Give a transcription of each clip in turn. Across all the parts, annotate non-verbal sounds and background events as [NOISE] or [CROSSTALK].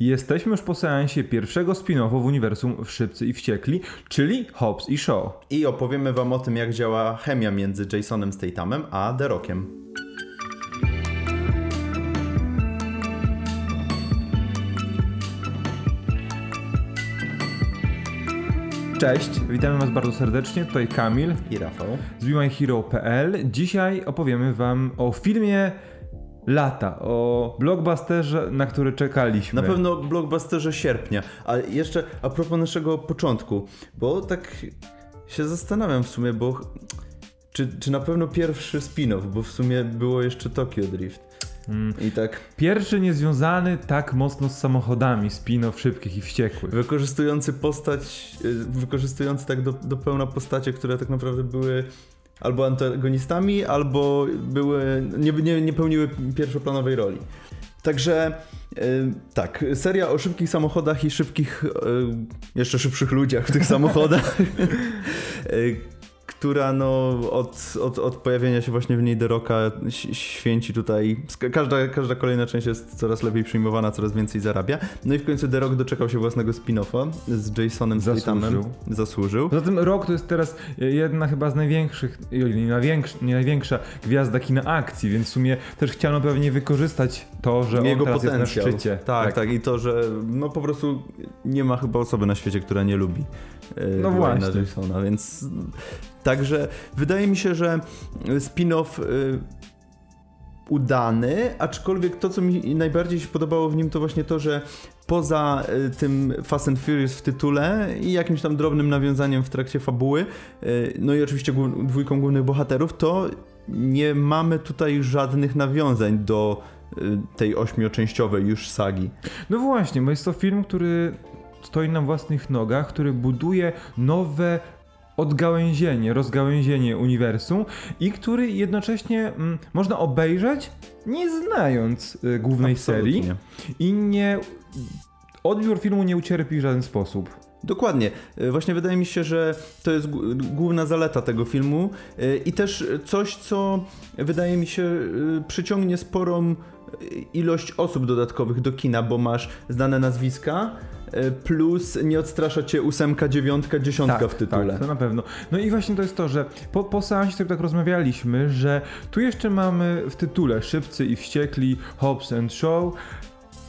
Jesteśmy już po seansie pierwszego spin-offu w uniwersum w Szybcy i Wściekli, czyli Hobbs i Shaw. I opowiemy wam o tym, jak działa chemia między Jasonem Stathamem a The Rockiem. Cześć, witamy Was bardzo serdecznie, tutaj Kamil I Rafał. z BeMyHero.pl. Dzisiaj opowiemy Wam o filmie lata, o blockbusterze, na który czekaliśmy. Na pewno blockbusterze sierpnia, ale jeszcze a propos naszego początku, bo tak się zastanawiam w sumie, bo czy, czy na pewno pierwszy spin-off, bo w sumie było jeszcze Tokyo Drift. Mm. I tak Pierwszy niezwiązany tak mocno z samochodami spin-off Szybkich i Wściekłych. wykorzystujący postać, y, wykorzystujący tak do, do pełna postacie, które tak naprawdę były albo antagonistami, albo były, nie, nie, nie pełniły pierwszoplanowej roli. Także y, tak, seria o szybkich samochodach i szybkich, y, jeszcze szybszych ludziach w tych samochodach, y, [LAUGHS] która no od, od, od pojawienia się właśnie w niej The Rocka ś- święci tutaj, każda, każda kolejna część jest coraz lepiej przyjmowana, coraz więcej zarabia. No i w końcu The Rock doczekał się własnego spin-offa z Jasonem Stathamem. Zasłużył. Zasłużył. Poza tym Rock to jest teraz jedna chyba z największych, nie, największa, nie największa gwiazda kina akcji, więc w sumie też chciano pewnie wykorzystać to, że Jego on teraz potencjał. jest na szczycie. Tak, tak, I to, że no po prostu nie ma chyba osoby na świecie, która nie lubi e, No właśnie. Jasona, więc także wydaje mi się, że spin-off y, udany, aczkolwiek to, co mi najbardziej się podobało w nim, to właśnie to, że poza y, tym Fast and Furious w tytule i jakimś tam drobnym nawiązaniem w trakcie fabuły, y, no i oczywiście dwójką głównych bohaterów, to nie mamy tutaj żadnych nawiązań do tej ośmioczęściowej już sagi. No właśnie, bo jest to film, który stoi na własnych nogach, który buduje nowe odgałęzienie, rozgałęzienie uniwersum i który jednocześnie mm, można obejrzeć nie znając y, głównej Absolutnie. serii i nie odbiór filmu nie ucierpi w żaden sposób. Dokładnie. Y, Właśnie wydaje mi się, że to jest główna zaleta tego filmu y, i też coś, co wydaje mi się y, przyciągnie sporą ilość osób dodatkowych do kina, bo masz znane nazwiska plus nie odstrasza cię ósemka, dziewiątka, dziesiątka w tytule. Tak, to na pewno. No i właśnie to jest to, że po, po seansie sobie tak rozmawialiśmy, że tu jeszcze mamy w tytule Szybcy i Wściekli, Hobbs and Show,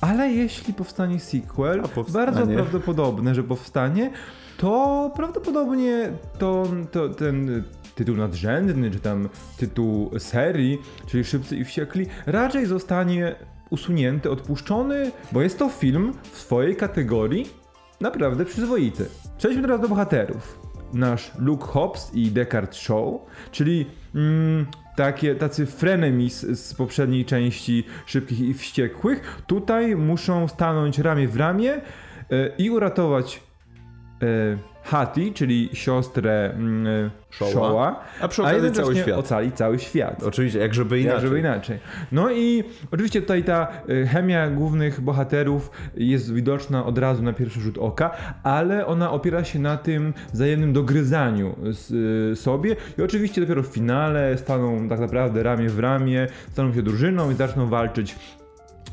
ale jeśli powstanie sequel, bardzo prawdopodobne, że powstanie, to prawdopodobnie to, to ten tytuł nadrzędny, czy tam tytuł serii, czyli Szybcy i Wściekli, raczej zostanie usunięty, odpuszczony, bo jest to film w swojej kategorii naprawdę przyzwoity. Przejdźmy teraz do bohaterów. Nasz Luke Hobbs i Deckard Shaw, czyli mm, takie, tacy frenemies z poprzedniej części Szybkich i Wściekłych, tutaj muszą stanąć ramię w ramię e, i uratować e, Hattie, czyli siostrę mm, Shawa. Shawa, A przy okazji cały świat. ocalić cały świat. Oczywiście, jak żeby Jak inaczej. żeby inaczej. No i oczywiście tutaj ta y, chemia głównych bohaterów jest widoczna od razu na pierwszy rzut oka, ale ona opiera się na tym wzajemnym dogryzaniu z, y, sobie i oczywiście dopiero w finale staną tak naprawdę ramię w ramię, staną się drużyną i zaczną walczyć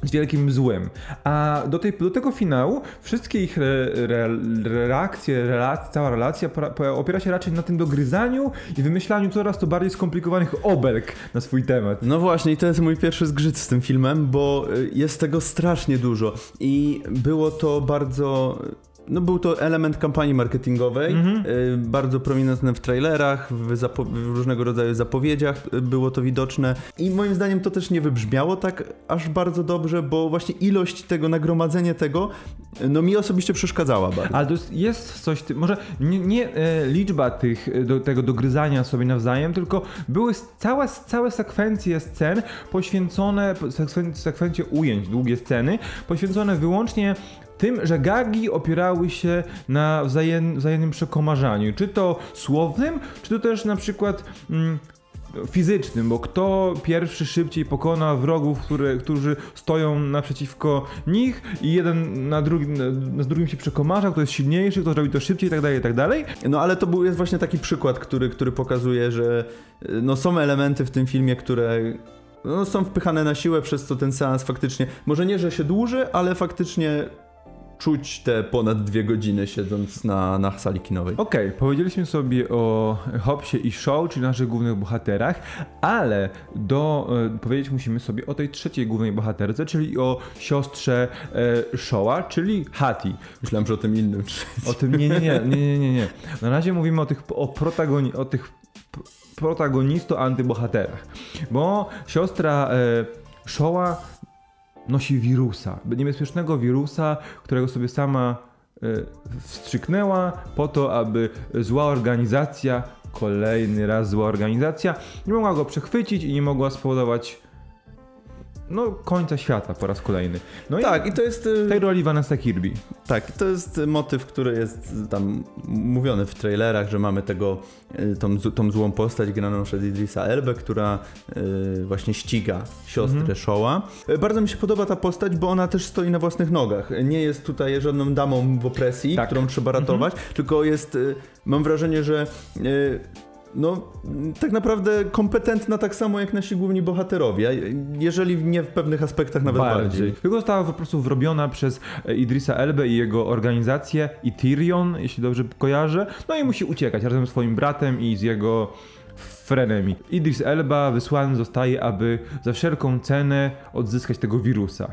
z wielkim złem. A do, tej, do tego finału wszystkie ich re, re, reakcje, cała relacja opiera się raczej na tym dogryzaniu i wymyślaniu coraz to bardziej skomplikowanych obelg na swój temat. No właśnie, i to jest mój pierwszy zgrzyt z tym filmem, bo y, jest tego strasznie dużo i było to bardzo. No był to element kampanii marketingowej, y, bardzo prominentny w trailerach, w, w różnego rodzaju zapowiedziach było to widoczne i moim zdaniem to też nie wybrzmiało tak aż bardzo dobrze, bo właśnie ilość tego, nagromadzenie tego, y, no mi osobiście przeszkadzała bardzo. Ale to jest, jest coś, może nie, nie e, liczba tych, e, do, tego dogryzania sobie nawzajem, tylko były całe, całe sekwencje scen poświęcone, sekwen, sekwencje ujęć, długie sceny, poświęcone wyłącznie tym, że gagi opierały się na wzajem, wzajemnym przekomarzaniu, czy to słownym, czy to też na przykład mm, fizycznym, bo kto pierwszy szybciej pokona wrogów, które, którzy stoją naprzeciwko nich i jeden na drugim, na, z drugim się przekomarza, kto jest silniejszy, kto robi to szybciej i tak dalej, i tak dalej. No ale to był, jest właśnie taki przykład, który, który pokazuje, że y, no, są elementy w tym filmie, które no, są wpychane na siłę, przez co ten seans faktycznie, może nie, że się dłuży, ale faktycznie czuć te ponad dwie godziny siedząc na, na sali kinowej. Okej, okay, powiedzieliśmy sobie o Hopsie i Shaw, czyli naszych głównych bohaterach, ale do, e, powiedzieć musimy sobie o tej trzeciej głównej bohaterce, czyli o siostrze e, Shawa, czyli Hati. Myślałem, że o tym innym. O tym, nie, nie, nie, nie, nie, nie. Na razie mówimy o tych, o protagoni, o tych protagonisto-antybohaterach, bo siostra e, Shawa nosi wirusa, niebezpiecznego wirusa, którego sobie sama e, wstrzyknęła po to, aby zła organizacja, kolejny raz zła organizacja, nie mogła go przechwycić i nie mogła spowodować no, końca świata po raz kolejny. No tak, i, i to jest... W tej roli Vanessa Kirby. Tak, to jest motyw, który jest tam mówiony w trailerach, że mamy tego, y, tą, tą złą postać graną przez Idrisa Elbę, która y, właśnie ściga siostrę mhm. Showa. Y, bardzo mi się podoba ta postać, bo ona też stoi na własnych nogach. Nie jest tutaj żadną damą w opresji, tak. którą trzeba ratować, mhm. tylko jest, mam wrażenie, że no, tak naprawdę kompetentna tak samo jak nasi główni bohaterowie, jeżeli nie w pewnych aspektach nawet bardziej. bardziej. Tylko została po prostu wrobiona przez e, Idrisa Elbę i jego organizację, i Tyrion, jeśli dobrze kojarzę, no i musi uciekać razem z swoim bratem i z jego frenemi. Idris Elba wysłany zostaje, aby za wszelką cenę odzyskać tego wirusa.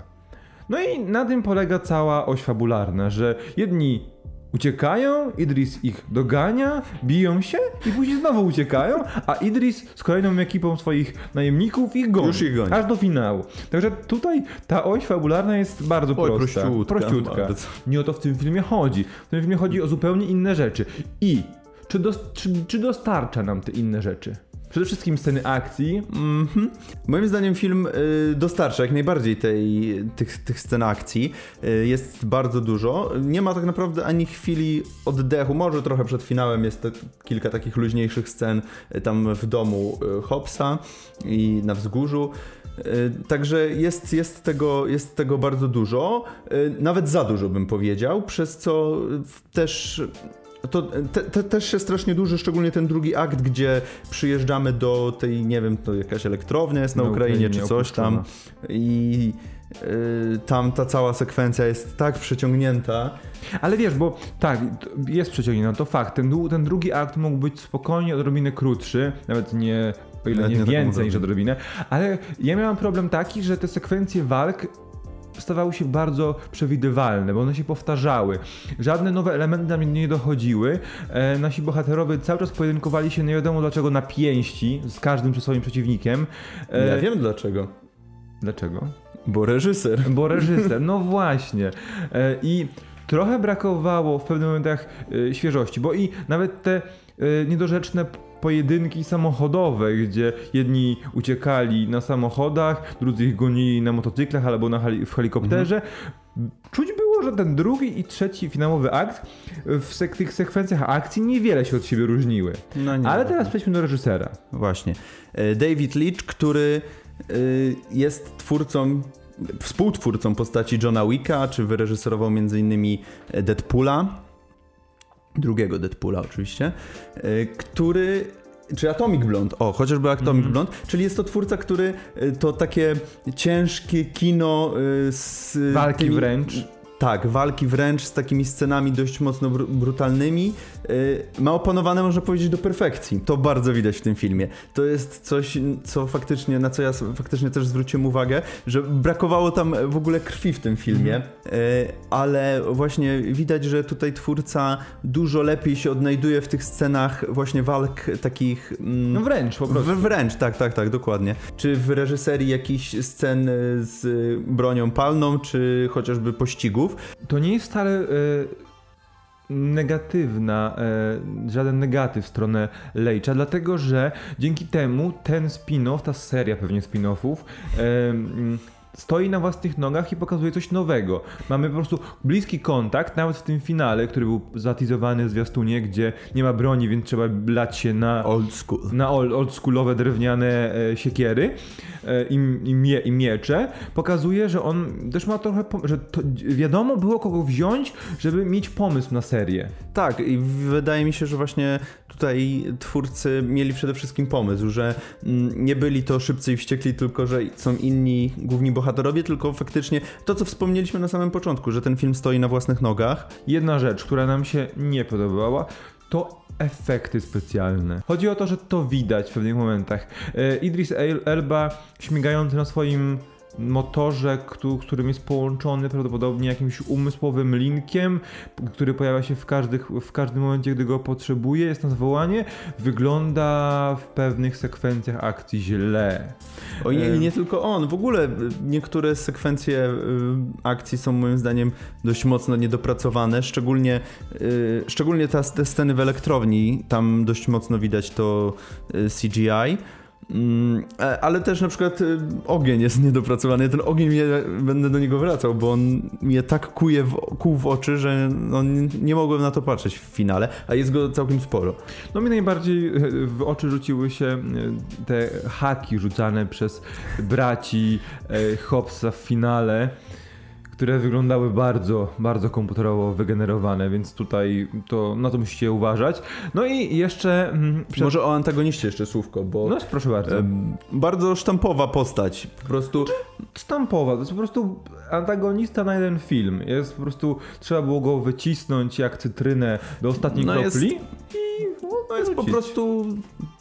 No i na tym polega cała oś fabularna, że jedni Uciekają, Idris ich dogania, biją się i później znowu uciekają, a Idris z kolejną ekipą swoich najemników ich goni. Już ich goni. Aż do finału. Także tutaj ta oś fabularna jest bardzo Oj, prosta. Prościutka. prościutka. Nie o to w tym filmie chodzi. W tym filmie chodzi o zupełnie inne rzeczy. I czy, do, czy, czy dostarcza nam te inne rzeczy? Przede wszystkim sceny akcji. Mm -hmm. Moim zdaniem film y, dostarcza jak najbardziej tej, tych, tych scen akcji. Y, jest bardzo dużo. Nie ma tak naprawdę ani chwili oddechu. Może trochę przed finałem jest to kilka takich luźniejszych scen y, tam w domu y, Hopsa i na wzgórzu. Y, także jest, jest, tego, jest tego bardzo dużo, y, nawet za dużo bym powiedział, przez co też to te, te, też się strasznie duży, szczególnie ten drugi akt, gdzie przyjeżdżamy do tej, nie wiem, to jakaś elektrownia jest na, na Ukrainie, Ukrainie, czy coś tam i yy, tam ta cała sekwencja jest tak przeciągnięta. Ale wiesz, bo tak, jest przeciągnięta, to fakt. Ten, ten drugi akt mógł być spokojnie odrobinę krótszy, nawet nie o ile nie, nie więcej niż odrobinę, ale ja miałem problem taki, że te sekwencje walk stawały się bardzo przewidywalne, bo one się powtarzały. Żadne nowe elementy nam nie dochodziły. E, nasi bohaterowie cały czas pojedynkowali się nie wiadomo dlaczego na pięści z każdym czy swoim przeciwnikiem. E, ja wiem dlaczego. Dlaczego? Bo reżyser. Bo reżyser, no właśnie. E, I trochę brakowało w pewnych momentach e, świeżości, bo i nawet te e, niedorzeczne pojedynki samochodowe, gdzie jedni uciekali na samochodach, drudzy ich gonili na motocyklach albo na w helikopterze. Mhm. Czuć było, że ten drugi i trzeci finałowy akt w sek tych sekwencjach akcji niewiele się od siebie różniły. No nie, Ale teraz przejdźmy do reżysera. Właśnie. E, David Leitch, który jest twórcą współtwórcą postaci Johna Wicka, czy wyreżyserował m.in. Deadpoola, drugiego Deadpoola oczywiście, e, który czy Atomic Blonde, o, chociażby Atomic mm. Blonde, czyli jest to twórca, który e, to takie ciężkie kino e, z... Walki tymi, wręcz. Tak, walki wręcz z takimi scenami dość mocno br brutalnymi. Yy, ma opanowane, można powiedzieć, do perfekcji. To bardzo widać w tym filmie. To jest coś, co faktycznie, na co ja faktycznie też zwróciłem uwagę, że brakowało tam w ogóle krwi w tym filmie, yy, ale właśnie widać, że tutaj twórca dużo lepiej się odnajduje w tych scenach właśnie walk takich... Mm, no wręcz po prostu. Wręcz, tak, tak, tak, dokładnie. Czy w reżyserii jakichś scen z bronią palną, czy chociażby pościgu to nie jest wcale e, negatywna, e, żaden negatyw w stronę Leitcha, dlatego że dzięki temu ten spin-off, ta seria pewnie spin-offów, stoi na własnych nogach i pokazuje coś nowego. Mamy po prostu bliski kontakt, nawet w tym finale, który był zatizowany w zwiastunie, gdzie nie ma broni, więc trzeba blać się na Old school. na old, oldschoolowe drewniane e, siekiery e, i, i, mie, i miecze, pokazuje, że on też ma trochę, że to, wiadomo było kogo wziąć, żeby mieć pomysł na serię. Tak, i wydaje mi się, że właśnie tutaj twórcy mieli przede wszystkim pomysł, że mm, nie byli to szybcy i wściekli, tylko że są inni główni bohaterowie, tylko faktycznie to, co wspomnieliśmy na samym początku, że ten film stoi na własnych nogach. Jedna rzecz, która nam się nie podobała, to efekty specjalne. Chodzi o to, że to widać w pewnych momentach. E, Idris El- Elba śmigający na swoim motorze, któ- którym jest połączony prawdopodobnie jakimś umysłowym linkiem, który pojawia się w, każdych, w każdym momencie, gdy go potrzebuje, jest na zwołanie, wygląda w pewnych sekwencjach akcji źle. O nie, nie tylko on, w ogóle y, niektóre sekwencje y, akcji są moim zdaniem dość mocno niedopracowane, szczególnie, y, szczególnie ta, te sceny w elektrowni, tam dość mocno widać to CGI. Mm, e, Ale też na przykład y, ogień jest niedopracowany. Ten ogień mnie, będę do niego wracał, bo on mnie tak kuje w, w oczy, że no, nie- mogłem na to patrzeć w finale, a jest go całkiem sporo. No mi najbardziej e, w oczy rzuciły się e, te haki rzucane przez braci Hobbsa w finale, które wyglądały bardzo, bardzo komputerowo wygenerowane, więc tutaj to na to musicie uważać. No i jeszcze... mm, Przed... Może o antagoniście jeszcze słówko, bo No proszę bardzo. em, bardzo sztampowa postać. Po prostu Stampowa, to jest po prostu antagonista na jeden film. Jest po prostu, trzeba było go wycisnąć jak cytrynę do ostatniej No jest- kropli. no jest po prostu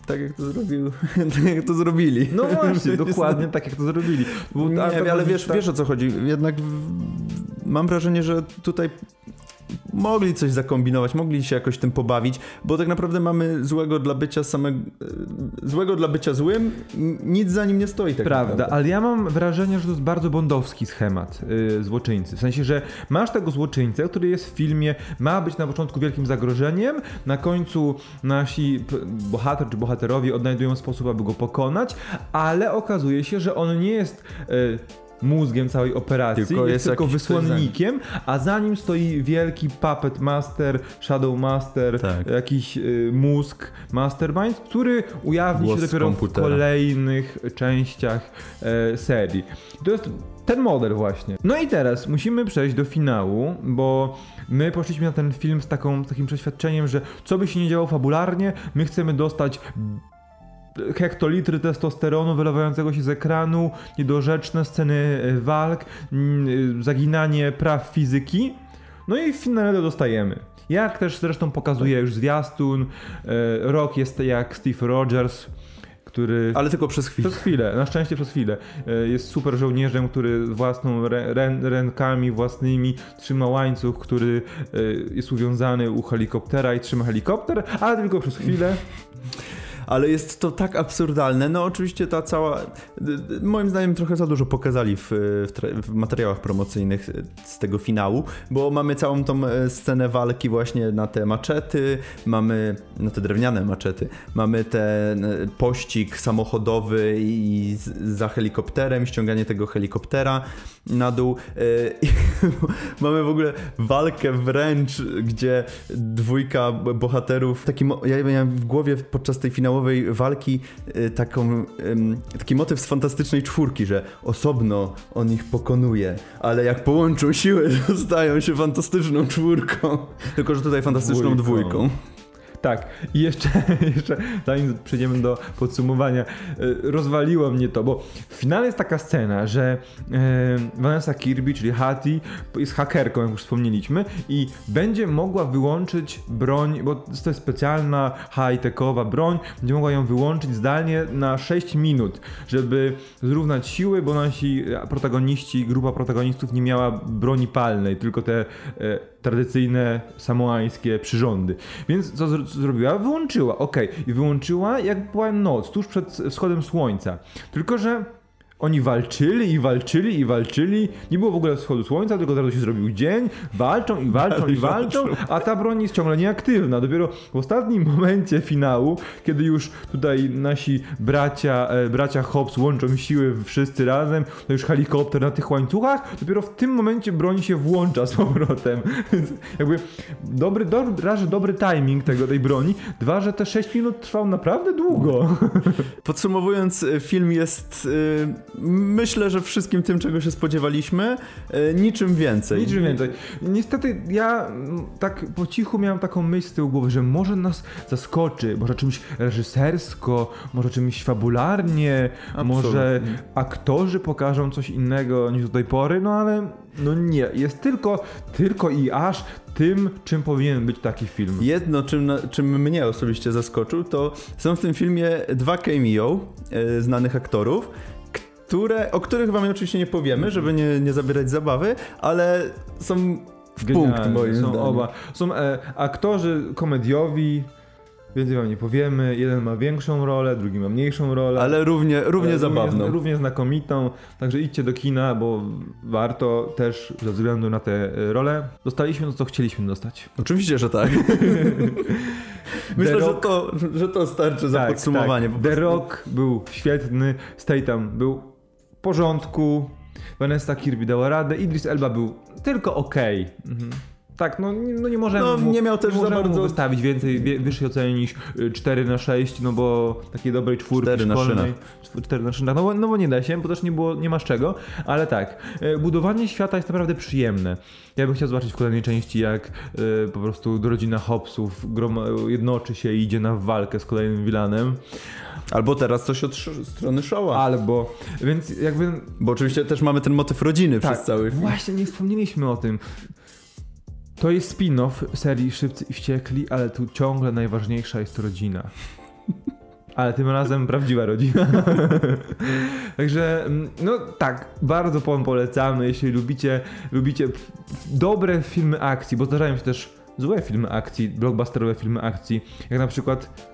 tak jak to zrobił, [LAUGHS] tak jak to zrobili. No [LAUGHS] właśnie, dokładnie tak jak to zrobili. Był Nie, ale wiesz, antagonista- wiesz o co chodzi. Jednak w, mam wrażenie, że tutaj mogli coś zakombinować, mogli się jakoś tym pobawić, bo tak naprawdę mamy złego dla bycia samego, złego dla bycia złym, nic za nim nie stoi tak Prawda, naprawdę. ale ja mam wrażenie, że to jest bardzo bondowski schemat yy, złoczyńcy. W sensie, że masz tego złoczyńcę, który jest w filmie, ma być na początku wielkim zagrożeniem, na końcu nasi bohater czy bohaterowie odnajdują sposób, aby go pokonać, ale okazuje się, że on nie jest. Yy, Mózgiem całej operacji, Tylko jest, jest tylko wysłannikiem, a za nim stoi wielki puppet master, shadow master, Tak. jakiś y, mózg mastermind, który ujawni Głos się dopiero w kolejnych częściach e, serii. To jest ten model właśnie. No i teraz musimy przejść do finału, bo my poszliśmy na ten film z, taką, z takim przeświadczeniem, że co by się nie działo fabularnie, my chcemy dostać hektolitry testosteronu wylewającego się z ekranu, niedorzeczne sceny e, walk, mm, e, zaginanie praw fizyki. No i to dostajemy. Jak też zresztą pokazuje już zwiastun, e, Rock jest jak Steve Rogers, który Ale tylko przez chwilę. przez chwilę, na szczęście przez chwilę. Jest super żołnierzem, który własną rę, rę, rękami własnymi trzyma łańcuch, który jest uwiązany u helikoptera i trzyma helikopter, ale tylko przez chwilę. [LAUGHS] ale jest to tak absurdalne. No oczywiście ta cała, moim zdaniem trochę za dużo pokazali w, w, w materiałach promocyjnych z tego finału, bo mamy całą tą e, scenę walki właśnie na te maczety, mamy na te drewniane maczety, mamy ten e, pościg samochodowy i za helikopterem, ściąganie tego helikoptera na dół. e, [LAUGHS] mamy w ogóle walkę wręcz, gdzie dwójka bohaterów, taki, ja miałem w głowie podczas tej finałowej walki e, taką, taki motyw z fantastycznej czwórki, że osobno on ich pokonuje, ale jak połączą siły, [LAUGHS] to stają się fantastyczną czwórką. Tylko, że tutaj fantastyczną Dwójką. dwójką. Tak, i jeszcze, [LAUGHS] jeszcze zanim przejdziemy do podsumowania, e, rozwaliło mnie to, bo w finale jest taka scena, że e, Vanessa Kirby, czyli Hattie, jest hakerką, jak już wspomnieliśmy, i będzie mogła wyłączyć broń, bo to jest specjalna, high-techowa broń, będzie mogła ją wyłączyć zdalnie na 6 minut, żeby zrównać siły, bo nasi protagoniści, grupa protagonistów nie miała broni palnej, tylko te e, tradycyjne samoańskie przyrządy. Więc co, zrobiła? Wyłączyła, okej. I wyłączyła jak była noc, tuż przed wschodem słońca. Tylko, że Oni walczyli i walczyli i walczyli. Nie było w ogóle wschodu słońca, tylko zaraz się zrobił dzień. Walczą i walczą i [LAUGHS] walczą, a ta broń jest ciągle nieaktywna. Dopiero w ostatnim [LAUGHS] momencie finału, kiedy już tutaj nasi bracia, e, bracia Hobbs łączą siły wszyscy razem, to już helikopter na tych łańcuchach, dopiero w tym momencie broń się włącza z powrotem. [LAUGHS] Więc jakby dobry, dobry, raz, że dobry timing tego, tej broni, dwa, że te 6 minut trwał naprawdę długo. Podsumowując, y, film jest y, myślę, że wszystkim tym, czego się spodziewaliśmy, y, niczym więcej. Niczym więcej. Niestety ja mm, tak po cichu miałem taką myśl z tyłu głowy, że może nas zaskoczy, może czymś reżysersko, może czymś fabularnie, może aktorzy pokażą coś innego niż do tej pory, no ale no nie, jest tylko, tylko i aż tym, czym powinien być taki film. Jedno, czym, czym mnie osobiście zaskoczył, to są w tym filmie dwa cameo y, znanych aktorów, które, o których wam oczywiście nie powiemy, żeby nie, nie zabierać zabawy, ale są w punkt Genialne, moim są zdaniem. oba. Są e, aktorzy komediowi, więcej wam nie powiemy. Jeden ma większą rolę, drugi ma mniejszą rolę. Ale równie, równie Ale zabawną. Równie, równie znakomitą, także idźcie do kina, bo warto też ze względu na te e, role. Dostaliśmy to, co chcieliśmy dostać. Oczywiście, że tak. [LAUGHS] Myślę, że Rock- to, że to starczy za podsumowanie. Tak. po The prostu. Rock był świetny, Statham był porządku, Vanessa Kirby dała radę, Idris Elba był tylko okej. Mhm. Tak, no, nie- no nie możemy No, nie miał też za możemy bardzo- wystawić więcej, wie, wyższej oceny niż y, 4 na 6, no bo takiej dobrej czwórki 4 na szkolnej. 4 na szynach, no, bo- no bo nie da się, bo też nie było, nie ma z czego, ale tak, y, budowanie świata jest naprawdę przyjemne. Ja bym chciał zobaczyć w kolejnej części, jak y, po prostu rodzina Hobbsów groma- jednoczy się i idzie na walkę z kolejnym vilanem. Albo teraz coś od sz- strony Showa. Albo, więc jakby... Bo oczywiście też mamy ten motyw rodziny Tak, przez cały film. właśnie nie wspomnieliśmy o tym. To jest spin-off serii Szybcy i Wściekli, ale tu ciągle najważniejsza jest rodzina. Ale tym razem prawdziwa rodzina. [LAUGHS] Także, mm, no tak, bardzo wam polecamy, jeśli lubicie, lubicie dobre filmy akcji, bo zdarzają się też złe filmy akcji, blockbusterowe filmy akcji, jak na przykład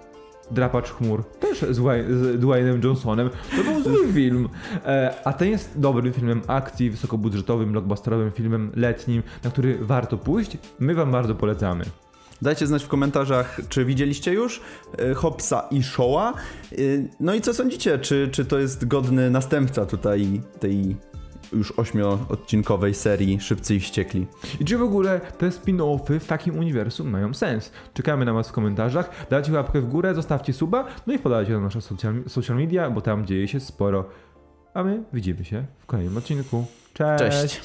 Drapacz chmur, też z, z Dwaynem Johnsonem. To był zły [LAUGHS] film. E, a ten jest dobrym filmem akcji, wysokobudżetowym, blockbusterowym filmem letnim, na który warto pójść. My wam bardzo polecamy. Dajcie znać w komentarzach, czy widzieliście już y, Hobbsa i Showa. Y, No i co sądzicie? Czy, czy to jest godny następca tutaj tej już ośmioodcinkowej serii Szybcy i Wściekli? I czy w ogóle te spin-offy w takim uniwersum mają sens? Czekamy na was w komentarzach. Dajcie łapkę w górę, zostawcie suba, no i wpadajcie na nasze social, social media, bo tam dzieje się sporo. A my widzimy się w kolejnym odcinku. Cześć! Cześć.